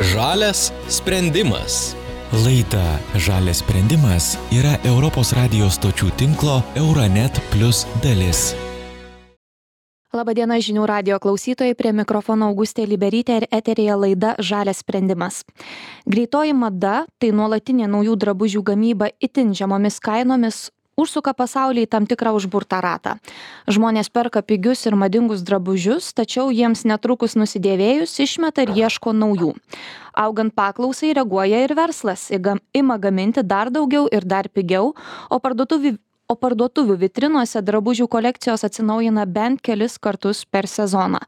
Žalias sprendimas. Laida Žalias sprendimas yra Europos radijos stočių tinklo Euronet Plus dalis. Labadiena žinių radio klausytojai, prie mikrofono Augustė Liberytė ir eterėje laida Žalias sprendimas. Greitoji mada - tai nuolatinė naujų drabužių gamyba itin žemomis kainomis, užsuka pasaulį į tam tikrą užburtą ratą. Žmonės perka pigius ir madingus drabužius, tačiau jiems netrukus nusidėvėjus išmeta ir ieško naujų. Augant paklausai reaguoja ir verslas, ima gaminti dar daugiau ir dar pigiau, o parduotuvių o parduotuvių vitrinose drabužių kolekcijos atsinaujina bent kelis kartus per sezoną.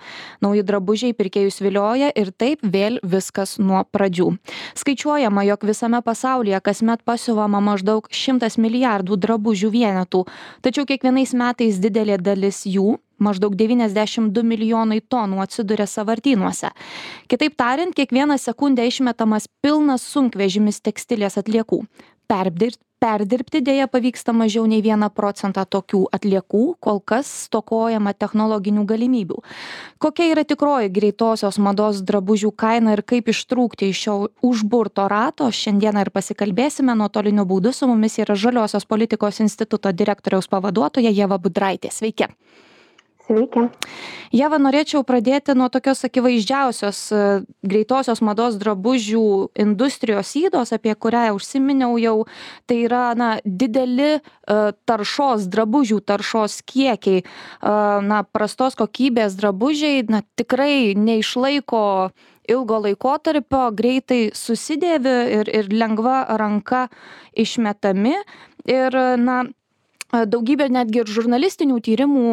Nauji drabužiai pirkėjus vilioja ir taip vėl viskas nuo pradžių. Skaičiuojama, jog visame pasaulyje kasmet pasiuvama maždaug 100 milijardų drabužių vienetų, tačiau kiekvienais metais didelė dalis jų maždaug 92 milijonai tonų atsiduria savartynuose. Kitaip tariant, kiekvieną sekundę išmetamas pilnas sunkvežimis tekstilės atliekų. Perdirbti perdirbti deja pavyksta mažiau nei vieną procentą tokių atliekų kol kas stokojama technologinių galimybių. Kokia yra tikroji greitosios mados drabužių kaina ir kaip ištrūkti iš šio užburto rato šiandieną ir pasikalbėsime. Nuotoliniu būdu su mumis yra žaliosios politikos instituto direktoriaus pavaduotoja ieva budraitė. Sveiki. Sveiki. Jeva, norėčiau pradėti nuo tokios akivaizdžiausios e, greitosios mados drabužių industrijos įdos, apie kurią užsiminiau jau. Tai yra na, dideli e, taršos, drabužių taršos kiekiai. E, na, prastos kokybės drabužiai na, tikrai neišlaiko ilgo laikotarpio, greitai susidėvi ir, ir lengva ranka išmetami. Ir, na, daugybė netgi ir žurnalistinių tyrimų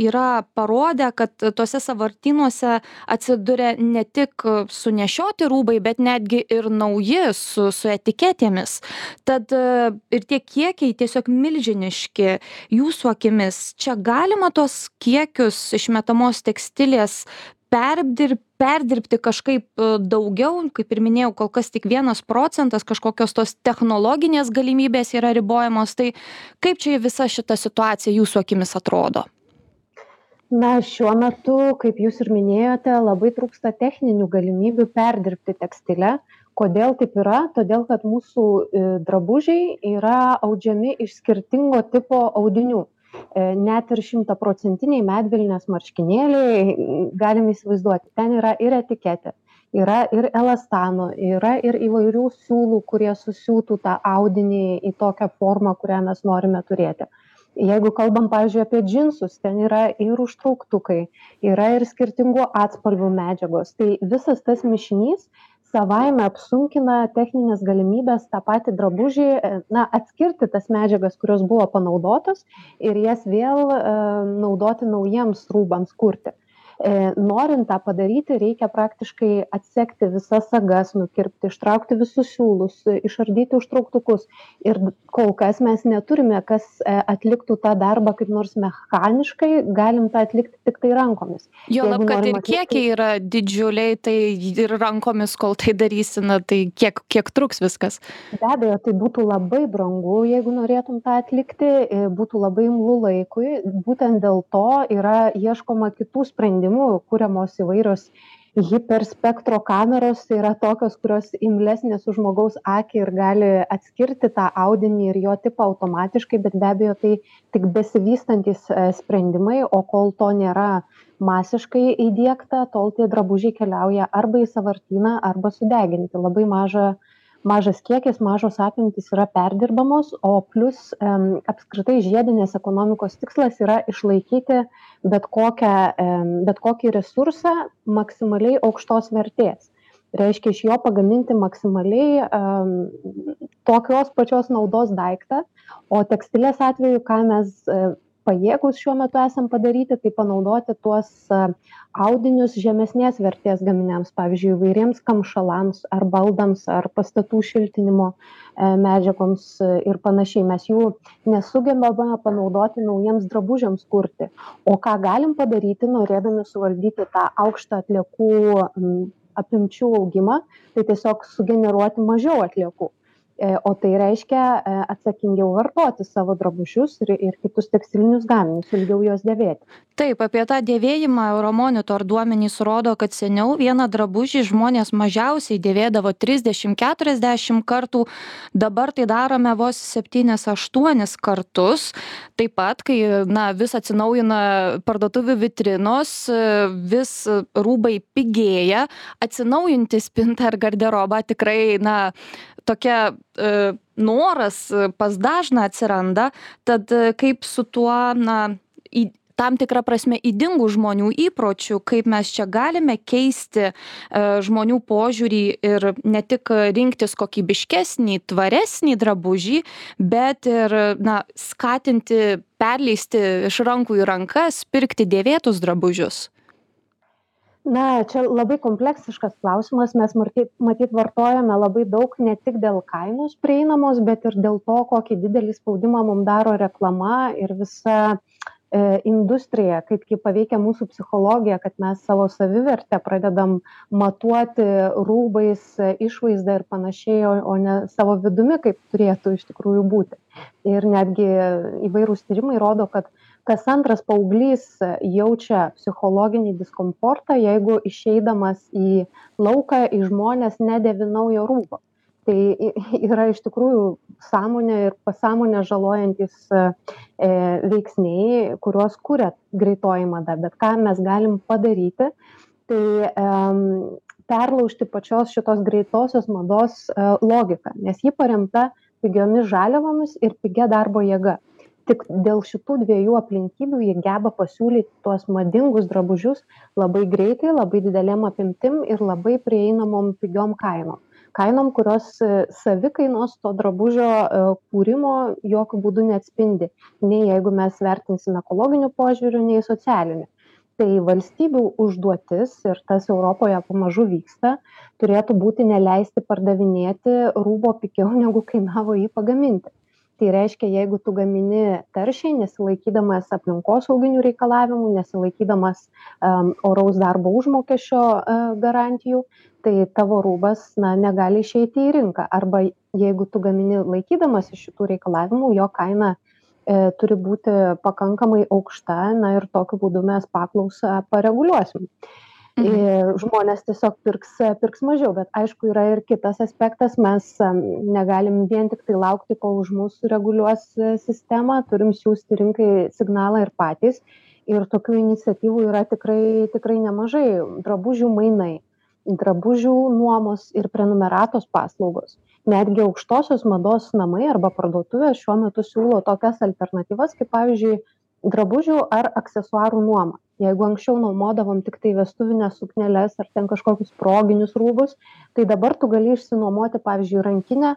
yra parodę kad tuose sąvartynuose atsiduria ne tik sunešioti rūbai bet netgi ir nauji su su etiketėmis. Tad ir tie kiekiai tiesiog milžiniški jūsų akimis. Čia galima tuos kiekius išmetamos tekstilės perdir perdirbti kažkaip e, daugiau kaip ir minėjau kol kas tik vienas procentas kažkokios tos technologinės galimybės yra ribojamos tai kaip čia visa šita situacija jūsų akimis atrodo Na, šiuo metu, kaip jūs ir minėjote, labai trūksta techninių galimybių perdirbti tekstilę. Kodėl taip yra? Todėl, kad mūsų e, drabužiai yra audžiami iš skirtingo tipo audinių. E, net ir šimtaprocentiniai medvilnės marškinėliai, galim įsivaizduoti, ten yra ir etiketė, yra ir elastano, yra ir įvairių siūlų, kurie susiūtų tą audinį į tokią formą, kurią mes norime turėti. Jeigu kalbam, pavyzdžiui, apie džinsus, ten yra ir užtrauktukai, yra ir skirtingų atspalvių medžiagos. Tai visas tas mišinys savaime apsunkina technines galimybes tą patį drabužį e, na atskirti tas medžiagas kurios buvo panaudotos ir jas vėl e, naudoti naujiems rūbams kurti norint tą padaryti, reikia praktiškai atsekti visas sagas, nukirpti, ištraukti visus siūlus, išardyti užtrauktukus. Ir kol kas mes neturime, kas e, atliktų tą darbą kaip nors mechaniškai, galim tą atlikti tik tai rankomis. Jo, lab, kad ir atlikti... kiekiai yra didžiuliai, tai ir rankomis, kol tai darysime, tai kiek, kiek truks viskas? Be abejo, tai būtų labai brangu, jeigu norėtum tą atlikti, e, būtų labai imlų laikui. Būtent dėl to yra ieškoma kitų sprendimų sprendimų kuriamos įvairios hiperspektro kameros tai yra tokios kurios imlesnės už žmogaus akį ir gali atskirti tą audinį ir jo tipą automatiškai bet be abejo tai tik besivystantys e, sprendimai o kol to nėra masiškai įdiegta tol tie drabužiai keliauja arba į sąvartyną arba sudeginti. Labai maža mažas kiekis mažos apimtys yra perdirbamos o plius apskritai žiedinės ekonomikos tikslas yra išlaikyti bet kokią bet kokį resursą maksimaliai aukštos vertės. Reiškia iš jo pagaminti maksimaliai em tokios pačios naudos daiktą o tekstilės atveju ką mes pajėgūs šiuo metu esam padaryti tai panaudoti tuos audinius žemesnės vertės gaminiams pavyzdžiui įvairiems kamšalams ar baldams ar pastatų šiltinimo e, medžiagoms ir panašiai. Mes jų nesugebame panaudoti naujiems drabužiams kurti. O ką galim padaryti norėdami suvaldyti tą aukštą atliekų apimčių augimą tai tiesiog sugeneruoti mažiau atliekų. E, o tai reiškia e, atsakingiau vartoti savo drabužius ir, ir kitus tekstilinius gaminius, ilgiau juos dėvėti. Taip, apie tą dėvėjimą Euromonitor duomenys rodo, kad seniau vieną drabužį žmonės mažiausiai dėvėdavo 30-40 kartų, dabar tai darome vos 7-8 kartus. Taip pat, kai na, vis atsinaujina parduotuvių vitrinos, vis rūbai pigėja, atsinaujinti spintą ar garderobą tikrai na, tokia e, noras e, pas dažną atsiranda, tad e, kaip su tuo, na, į, tam tikrą prasme įdingų žmonių įpročių, kaip mes čia galime keisti e, žmonių požiūrį ir ne tik rinktis kokybiškesnį, tvaresnį drabužį, bet ir na, skatinti, perleisti iš rankų į rankas, pirkti dėvėtus drabužius na čia labai kompleksiškas klausimas. Mes matyt matyt vartojame labai daug ne tik dėl kainos prieinamos bet ir dėl to kokį didelį spaudimą mum daro reklama ir visa e, industrija kaip ji paveikia mūsų psichologiją kad mes savo savivertę pradedam matuoti rūbais išvaizda ir panašiai o o ne savo vidumi kaip turėtų iš tikrųjų būti. Ir netgi įvairūs tyrimai rodo kad kas antras paauglys jaučia psichologinį diskomfortą jeigu išeidamas į lauką į žmones nedėvi naujo rūbo. Tai yra iš tikrųjų sąmonę ir pasąmonę žalojantys e, veiksniai kuriuos kuria greitoji mada. Bet ką mes galim padaryti tai perlaužti pačios šitos greitosios mados e, logiką. Nes ji paremta pigiomis žaliavomis ir pigia darbo jėga tik dėl šitų dviejų aplinkybių ji geba pasiūlyti tuos madingus drabužius labai greitai labai didelėm apimtim ir labai prieinamom pigiom kainom. Kainom kurios e, savikainos to drabužio e, kūrimo jokiu būdu neatspindi nei jeigu mes vertinsim ekologiniu požiūriu nei socialiniu. Tai valstybių užduotis ir tas europoje pamažu vyksta turėtų būti neleisti pardavinėti rūbo pigiau negu kainavo jį pagaminti tai reiškia jeigu tu gamini taršiai nesilaikydamas aplinkosauginių reikalavimų nesilaikydamas am oraus darbo užmokesčio a garantijų tai tavo rūbas na negali išeiti į rinką. Arba jeigu tu gamini laikydamasis šitų reikalavimų jo kaina e turi būti pakankamai aukšta na ir tokiu būdu mes paklausą pareguliuosim ir žmonės tiesiog pirks pirks mažiau bet aišku yra ir kitas aspektas mes negalim vien tiktai laukti kol už mus sureguliuos sistemą turim siųsti rinkai signalą ir patys. Ir tokių iniciatyvų yra tikrai tikrai nemažai. Drabužių mainai drabužių nuomos ir prenumeratos paslaugos. Netgi aukštosios mados namai arba parduotuvės šiuo metu siūlo tokias alternatyvas kaip pavyzdžiui drabužių ar aksesuarų nuoma. Jeigu anksčiau nuomodavom tiktai vestuvines sukneles ar ten kažkokius proginius rūbus tai dabar tu gali išsinuomoti pavyzdžiui rankinę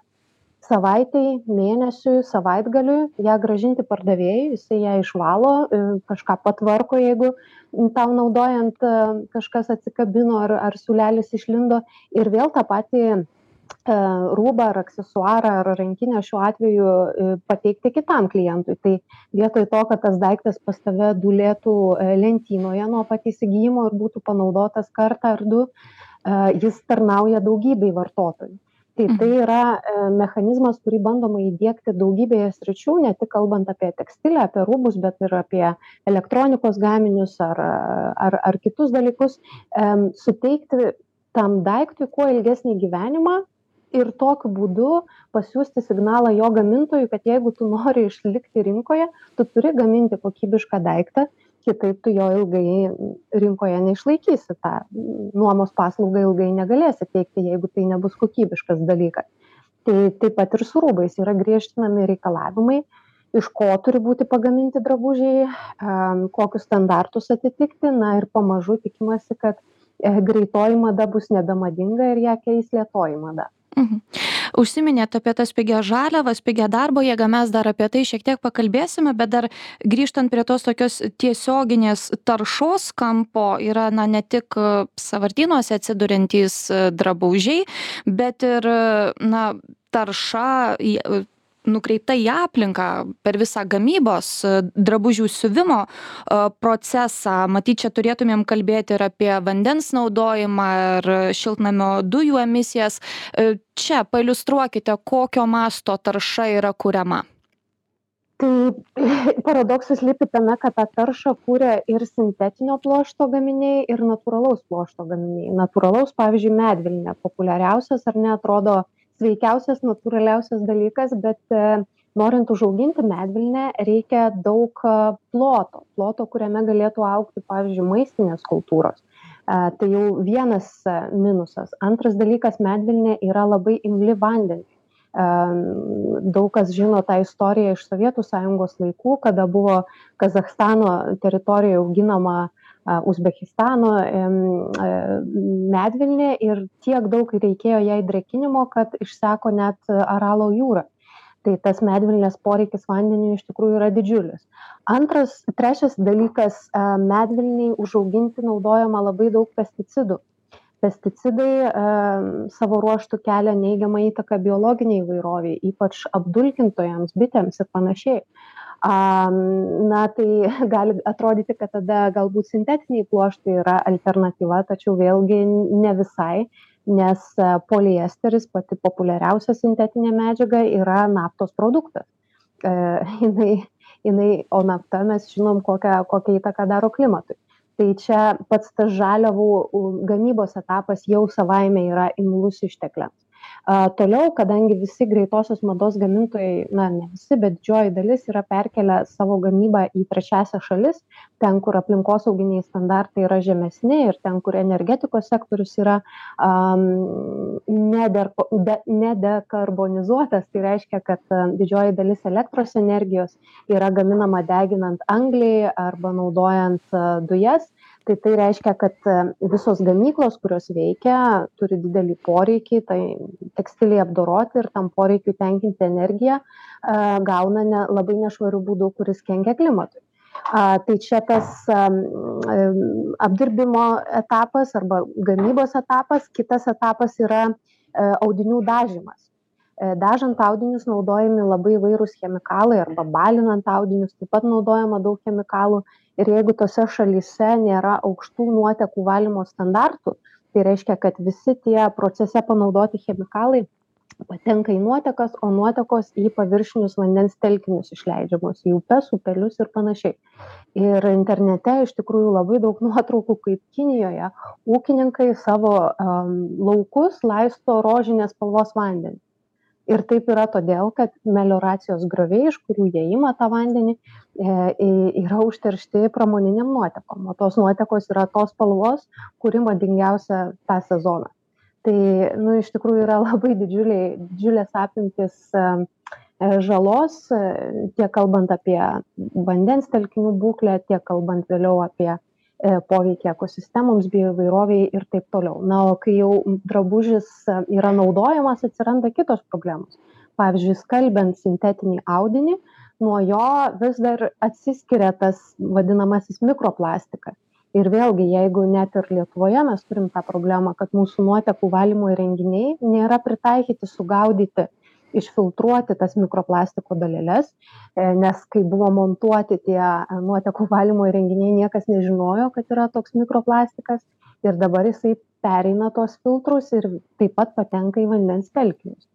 savaitei mėnesiui savaitgaliui ją grąžinti pardavėjui jisai ją išvalo e, kažką patvarko jeigu tau naudojant e, kažkas atsikabino ar ar siūlelis išlindo ir vėl tą patį rūbą ar aksesuarą ar rankinę šiuo atveju e, pateikti kitam klientui. Tai vietoj to kad tas daiktas pas tave dūlėtų e, lentynoje nuo pat įsigijimo ir būtų panaudotas kartą ar du jis tarnauja daugybei vartotojų. Tai tai mhm. yra mechanizmas kurį bandoma įdiegti daugybėje sričių ne tik kalbant apie tekstilę apie rūbus bet ir apie elektronikos gaminius ar ar ar kitus dalykus. Suteikti tam daiktui kuo ilgesnį gyvenimą ir tokiu būdu pasiųsti signalą jo gamintojui kad jeigu tu nori išlikti rinkoje tu turi gaminti kokybišką daiktą kitaip tu jo ilgai rinkoje neišlaikysi tą nuomos paslaugą ilgai negalėsi teikti jeigu tai nebus kokybiškas dalykas. Tai taip pat ir su rūbais yra griežtinami reikalavimai iš ko turi būti pagaminti drabužiai kokius standartus atitikti na ir pamažu tikimasi kad e, greitoji mada bus nebemadinga ir ją keis lėtoji mada Mhm. Užsiminėt apie tas pigias žaliavas, pigią darbo jėgą, mes dar apie tai šiek tiek pakalbėsime, bet dar grįžtant prie tos tokios tiesioginės taršos kampo yra na, ne tik e, savartynuose atsidurintys e, drabužiai, bet ir na, tarša nukreipta į aplinką per visą gamybos drabužių siuvimo procesą. Matyt čia turėtumėm kalbėti ir apie vandens naudojimą ir šiltnamio dujų emisijas. Čia pailiustruokite kokio masto tarša yra kuriama. Tai paradoksas slypi tame kad tą taršą kuria ir sintetinio pluošto gaminiai ir natūralaus pluošto gaminiai. Natūralaus pavyzdžiui medvilnė populiariausias ar ne atrodo sveikiausias natūraliausias dalykas bet e, norint užauginti medvilnę reikia daug e, ploto. Ploto kuriame galėtų augti pavyzdžiui maistinės kultūros. E, tai jau vienas minusas. Antras dalykas medvilnė yra labai imli vandeniui. Daug kas žino tą istoriją iš Sovietų sąjungos laikų, kada buvo Kazahstano teritorijoje auginama Uzbekistano medvilnė ir tiek daug reikėjo jai drekinimo, kad išseko net Aralo jūra. Tai tas medvilnės poreikis vandeniu iš tikrųjų yra didžiulis. Antras, trečias dalykas, medvilniai užauginti naudojama labai daug pesticidų pesticidai savo ruožtu kelia neigiamą įtaką biologinei įvairovei ypač apdulkintojams bitėms ir panašiai. Na tai gali atrodyti kad tada galbūt sintetiniai pluoštai yra alternatyva tačiau vėlgi ne visai nes poliesteris pati populiariausia sintetinė medžiaga yra naftos produktas. E, jinai jinai o nafta mes žinom kokią kokią įtaką daro klimatui tai čia pats tas žaliavų gamybos etapas jau savaime yra imlus ištekliams Toliau, kadangi visi greitosios mados gamintojai, na ne visi, bet didžioji dalis yra perkelę savo gamybą į trečiasią šalis, ten, kur aplinkosauginiai standartai yra žemesni ir ten, kur energetikos sektorius yra um, nedekarbonizuotas, tai reiškia, kad didžioji dalis elektros energijos yra gaminama deginant anglį arba naudojant dujas tai tai reiškia kad e, visos gamyklos kurios veikia turi didelį poreikį tai tekstilei apdoroti ir tam poreikiui tenkinti energiją e, gauna ne labai nešvariu būdu kuris kenkia klimatui. Tai čia tas apdirbimo etapas arba gamybos etapas. Kitas etapas yra e, audinių dažymas. Dažant audinius naudojami labai įvairūs chemikalai arba balinant audinius taip pat naudojama daug chemikalų ir jeigu tose šalyse nėra aukštų nuotekų valymo standartų tai reiškia kad visi tie procese panaudoti chemikalai patenka į nuotekas o nuotekos į paviršinius vandens telkinius išleidžiamos į upes upelius ir panašiai. Ir internete iš tikrųjų labai daug nuotraukų kaip kinijoje ūkininkai savo um, laukus laisto rožinės spalvos vandeniu ir taip yra todėl kad melioracijos grioviai iš kurių jie ima tą vandenį e, yra užteršti pramoninėm nuotekom. O tos nuotekos yra tos spalvos kuri madingiausia tą sezoną. Tai nu iš tikrųjų yra labai didžiuliai didžiulės apimtys e, e, žalos tiek kalbant apie vandens telkinių būklę tiek kalbant vėliau apie E, poveikį ekosistemoms, bioįvairoviai ir taip toliau. Na, o kai jau drabužis e, yra naudojamas, atsiranda kitos problemos. Pavyzdžiui, skalbiant sintetinį audinį, nuo jo vis dar atsiskiria tas vadinamasis mikroplastikas. Ir vėlgi, jeigu net ir Lietuvoje mes turim tą problemą, kad mūsų nuotekų valymo įrenginiai nėra pritaikyti sugaudyti išfiltruoti tas mikroplastiko daleles, e, nes kai buvo montuoti tie e, nuotekų valymo įrenginiai, niekas nežinojo, kad yra toks mikroplastikas ir dabar jisai pereina tos filtrus ir taip pat patenka į vandens telkinius.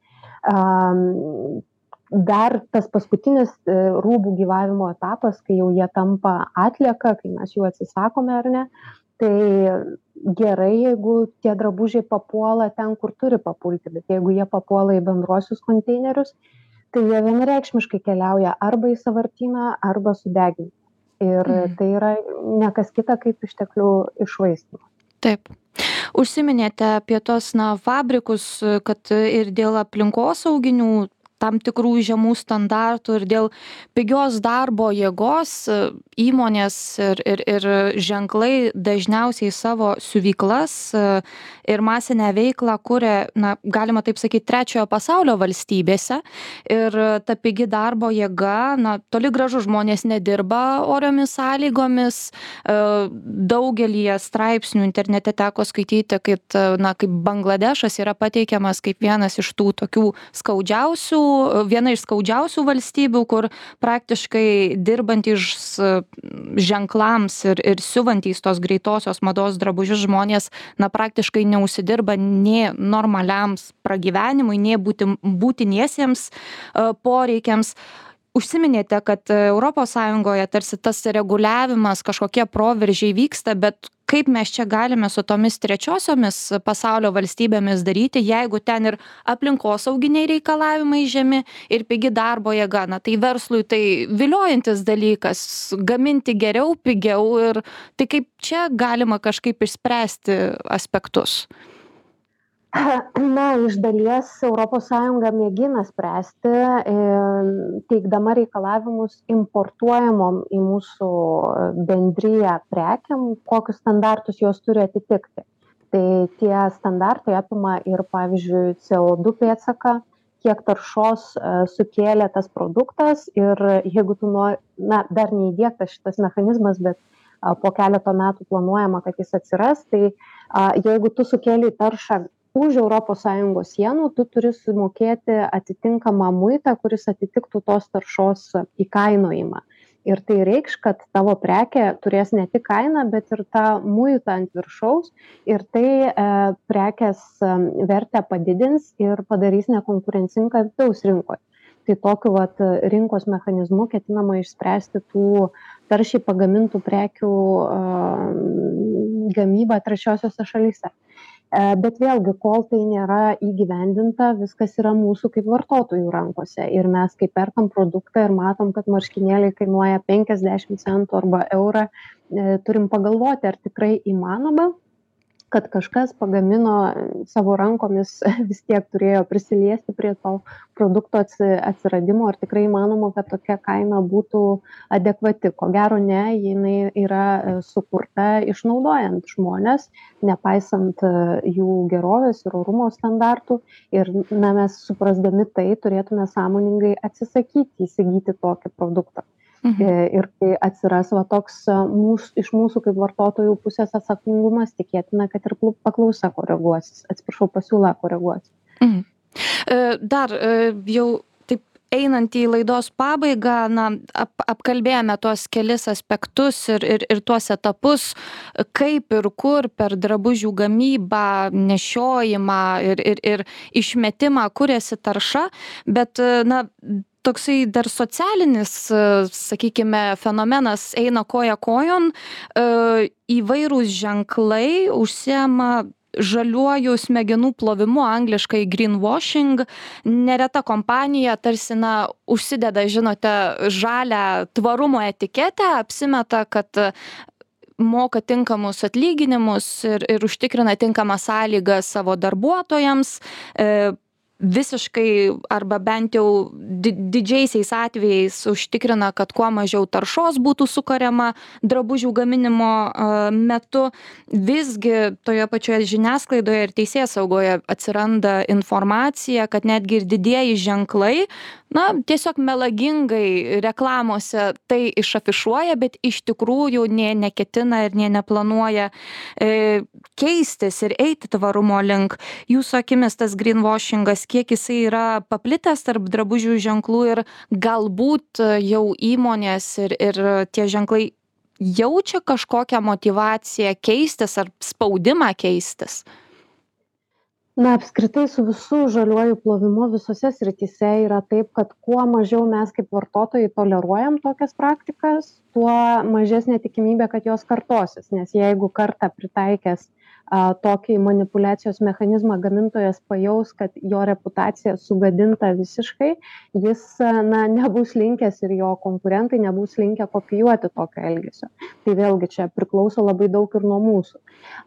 Dar tas paskutinis e, rūbų gyvavimo etapas, kai jau jie tampa atlieka, kai mes jų atsisakome ar ne, tai gerai jeigu tie drabužiai papuola ten kur turi papulti bet jeigu jie papuola į bendruosius konteinerius tai jie vienareikšmiškai keliauja arba į sąvartyną arba sudeginti. Ir mhm. tai yra ne kas kita kaip išteklių iššvaistymas. Taip. Užsiminėte apie tuos na fabrikus kad ir dėl aplinkosauginių tam tikrų žemų standartų ir dėl pigios darbo jėgos e, įmonės ir, ir, ir ženklai dažniausiai savo siuvyklas e, ir masinę veiklą kuria, na, galima taip sakyti, trečiojo pasaulio valstybėse. Ir ta pigi darbo jėga, na, toli gražu žmonės nedirba oriomis sąlygomis. E, daugelį straipsnių internete teko skaityti, kad, na, kaip Bangladešas yra pateikiamas kaip vienas iš tų tokių skaudžiausių viena iš skaudžiausių valstybių, kur praktiškai dirbantys ženklams ir, ir siuvantys tos greitosios mados drabužius žmonės, na, praktiškai neusidirba nie normaliams pragyvenimui, nie būti, būtiniesiems e, poreikiams. Užsiminėte kad sąjungoje tarsi tas reguliavimas kažkokie proveržiai vyksta bet kaip mes čia galime su tomis trečiosiomis pasaulio valstybėmis daryti jeigu ten ir aplinkosauginiai reikalavimai žemi ir pigi darbo jėga. Na tai verslui tai viliojantis dalykas gaminti geriau pigiau ir tai kaip čia galima kažkaip išspręsti aspektus Na, iš dalies ES mėgina spręsti, teikdama reikalavimus importuojamom į mūsų bendryje prekiam, kokius standartus jos turi atitikti. Tai tie standartai apima ir, pavyzdžiui, CO2 pėtsaką, kiek taršos e, sukėlė tas produktas ir jeigu tu nuo, na, dar neįdėktas šitas mechanizmas, bet po keleto metų planuojama, kad jis atsiras, tai jeigu tu sukėlė taršą už europos sąjungos sienų tu turi sumokėti atitinkamą muitą kuris atitiktų tos taršos įkainojimą. Ir tai reikš kad tavo prekė turės ne tik kainą bet ir tą muitą ant viršaus. Ir tai e, prekės e, vertę padidins ir padarys nekonkurencingą vidaus rinkoje. Tai tokiu vat rinkos mechanizmu ketinama išspręsti tų taršiai pagamintų prekių gamybą trečiosiose šalyse. E, bet vėlgi kol tai nėra įgyvendinta viskas yra mūsų kaip vartotojų rankose. Ir mes kai perkam produktą ir matom kad marškinėliai kainuoja penkiasdešimt centų arba eurą e, turim pagalvoti ar tikrai įmanoma kad kažkas pagamino savo rankomis vis tiek turėjo prisiliesti prie to produkto atsiradimo ar tikrai įmanoma kad tokia kaina būtų adekvati. Ko gero ne jinai yra e, sukurta išnaudojant žmones nepaisant e, jų gerovės ir orumo standartų. Ir na mes suprasdami tai turėtume sąmoningai atsisakyti įsigyti tokį produktą Mhm. E, ir kai atsiras va toks e, mūsų, iš mūsų kaip vartotojų pusės atsakingumas, tikėtina, kad ir paklausa koreguosis, atsiprašau, pasiūla koreguosis. Mhm. E, dar jau taip einant į laidos pabaigą, na, ap, apkalbėjome tuos kelis aspektus ir, ir, ir tuos etapus, kaip ir kur per drabužių gamybą, nešiojimą ir, ir, ir išmetimą kuriasi tarša, bet, na, toksai dar socialinis, sakykime, fenomenas eina koja kojon, e, įvairūs ženklai užsiema žaliuoju smegenų plovimu, angliškai greenwashing. Nereta kompanija tarsi, na, užsideda, žinote, žalę tvarumo etiketę, apsimeta, kad moka tinkamus atlyginimus ir, ir užtikrina tinkamas sąlygas savo darbuotojams. E, visiškai arba bent jau di didžiaisiais atvejais užtikrina kad kuo mažiau taršos būtų sukuriama drabužių gaminimo metu. Visgi toje pačioje žiniasklaidoje ir teisėsaugoje atsiranda informacija kad netgi ir didieji ženklai na tiesiog melagingai reklamose tai išafišuoja bet iš tikrųjų nė neketina ir nė neplanuoja e, keistis ir eiti tvarumo link. Jūsų akimis tas grynvošingas kiek jisai yra paplitęs tarp drabužių ženklų ir galbūt jau įmonės ir ir tie ženklai jaučia kažkokią motyvaciją keistis ar spaudimą keistis na apskritai su visu žaliuoju plovimu visose srityse yra taip kad kuo mažiau mes kaip vartotojai toleruojam tokias praktikas tuo mažesnė tikimybė kad jos kartosis. Nes jeigu kartą pritaikęs tokį manipuliacijos mechanizmą gamintojas pajaus, kad jo reputacija sugadinta visiškai, jis na, nebus linkęs ir jo konkurentai nebus linkę kopijuoti tokio elgesio. Tai vėlgi čia priklauso labai daug ir nuo mūsų.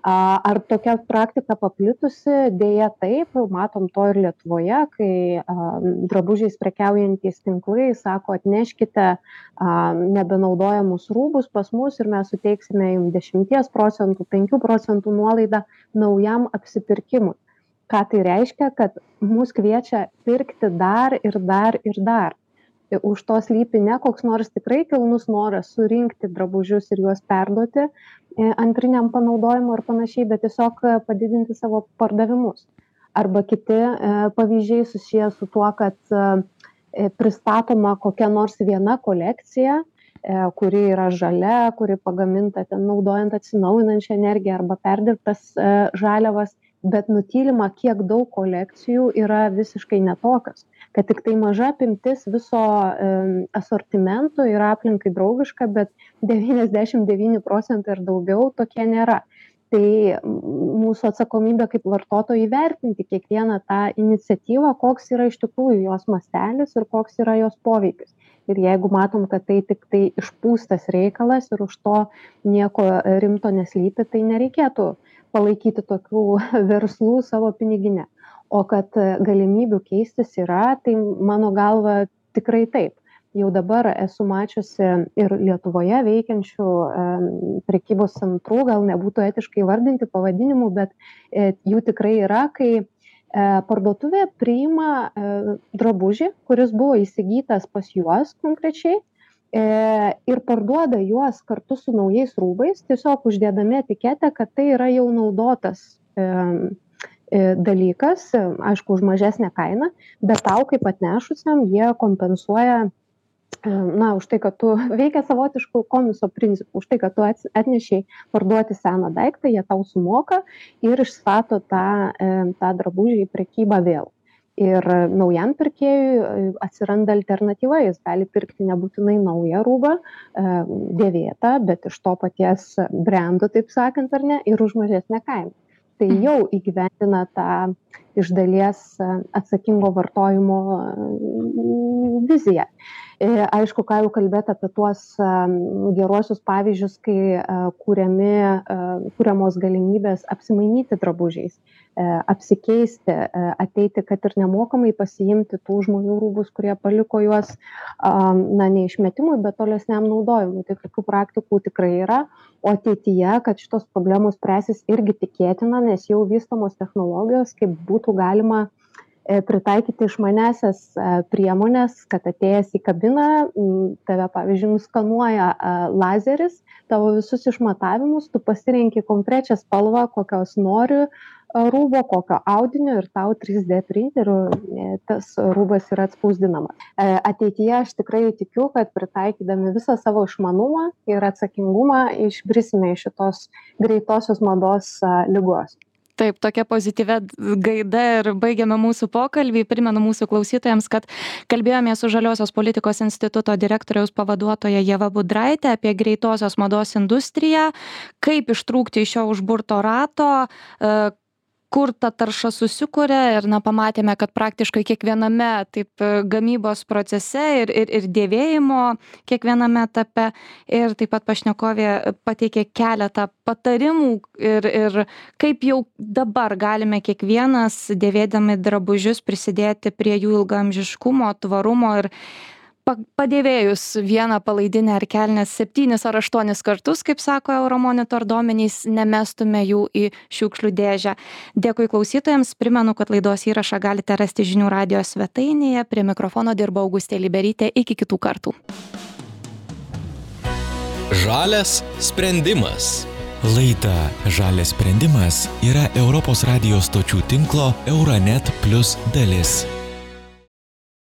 Ar tokia praktika paplitusi? Dėja taip, matom to ir Lietuvoje, kai drabužiais prekiaujantys tinklai sako, atneškite nebenaudojamus rūbus pas mus ir mes suteiksime jums 10 procentų, 5 procentų nuolaidą nuolaidą naujam apsipirkimui. Ką tai reiškia, kad mus kviečia pirkti dar ir dar ir dar. Už to slypi ne koks nors tikrai kilnus noras surinkti drabužius ir juos perduoti e, antriniam panaudojimui ir panašiai, bet tiesiog padidinti savo pardavimus. arba kiti pavyzdžiai susiję su tuo, kad pristatoma kokia nors viena kolekcija, kuri yra žalia, kuri pagaminta ten naudojant atsinaujinančią energiją arba perdirbtas žaliavas, bet nutylima, kiek daug kolekcijų yra visiškai netokios kad tiktai maža apimtis viso asortimento yra aplinkai draugiška, bet 99 procentai ir daugiau tokie nėra. Tai mūsų atsakomybė kaip vartotojai vertinti kiekvieną tą iniciatyvą, koks yra iš tikrųjų jos mastelis ir koks yra jos poveikis. Ir jeigu matom, kad tai tik tai išpūstas reikalas ir už to nieko rimto neslypi, tai nereikėtų palaikyti tokių verslų savo piniginę o kad galimybių keistis yra tai mano galva tikrai taip jau dabar esu mačiusi ir lietuvoje veikiančių prekybos centrų gal nebūtų etiška įvardinti pavadinimų bet e, jų tikrai yra kai e, parduotuvė priima e, drabužį kuris buvo įsigytas pas juos konkrečiai ir parduoda juos kartu su naujais rūbais tiesiog uždėdami etiketę kad tai yra jau naudotas E, dalykas, e, aišku, už mažesnę kainą, bet tau kaip atnešusiam jie kompensuoja e, na, už tai, kad tu veikia savotiškų komiso principų, už tai, kad tu atnešiai parduoti seną daiktą, jie tau sumoka ir išstato tą, tą drabužį į prekybą vėl. Ir naujam pirkėjui atsiranda alternatyva, jis gali pirkti nebūtinai naują rūbą, dėvėtą, bet iš to paties brendo, taip sakant, ar ne, ir už mažesnę kainą tai mhm. jau įgyvendina tą iš dalies e, atsakingo vartojimo e, viziją. E, aišku, ką jau kalbėti apie tuos geruosius pavyzdžius, kai kūriami, kūriamos galimybės apsimainyti drabužiais, apsikeisti, ateiti, kad ir nemokamai pasiimti tų žmonių rūbus, kurie paliko juos, na, neišmetimui, bet tolesniam naudojimui. Tai tokių praktikų tikrai yra, o ateityje, kad šitos problemos spręsis irgi tikėtina, nes jau vystomos technologijos, kaip būtų galima E, pritaikyti išmanesias e, priemonės, kad atėjęs į kabiną, tave, pavyzdžiui, nuskanuoja e, lazeris, tavo visus išmatavimus, tu pasirenki konkrečią spalvą, kokios nori rūbo, kokio audinio ir tau 3D printeriu tas rūbas yra atspausdinamas. Ateityje aš tikrai tikiu, kad pritaikydami visą savo išmanumą ir atsakingumą išbrisime iš šitos greitosios mados lygos. Taip, tokia pozityvia gaida ir baigiame mūsų pokalbį. Primenu mūsų klausytojams, kad kalbėjome su Žaliosios politikos instituto direktoriaus pavaduotoja Jeva Budraitė apie greitosios mados industriją, kaip ištrūkti iš šio užburto rato, kur ta tarša susikuria ir na pamatėme kad praktiškai kiekviename taip gamybos procese ir ir ir dėvėjimo kiekviename etape. Ir taip pat pašnekovė pateikė keletą patarimų ir ir kaip jau dabar galime kiekvienas dėvėdami drabužius prisidėti prie jų ilgaamžiškumo tvarumo ir pa padėvėjus vieną palaidinę ar kelnes septynis ar aštuonis kartus kaip sako euromonitor duomenys nemestume jų į šiukšlių dėžę dėkui klausytojams primenu kad laidos įrašą galite rasti žinių radijo svetainėje prie mikrofono dirbo augustė liberytė iki kitų kartų Žalias sprendimas. Laida Žalias sprendimas yra Europos radijos stočių tinklo Euronet Plus dalis.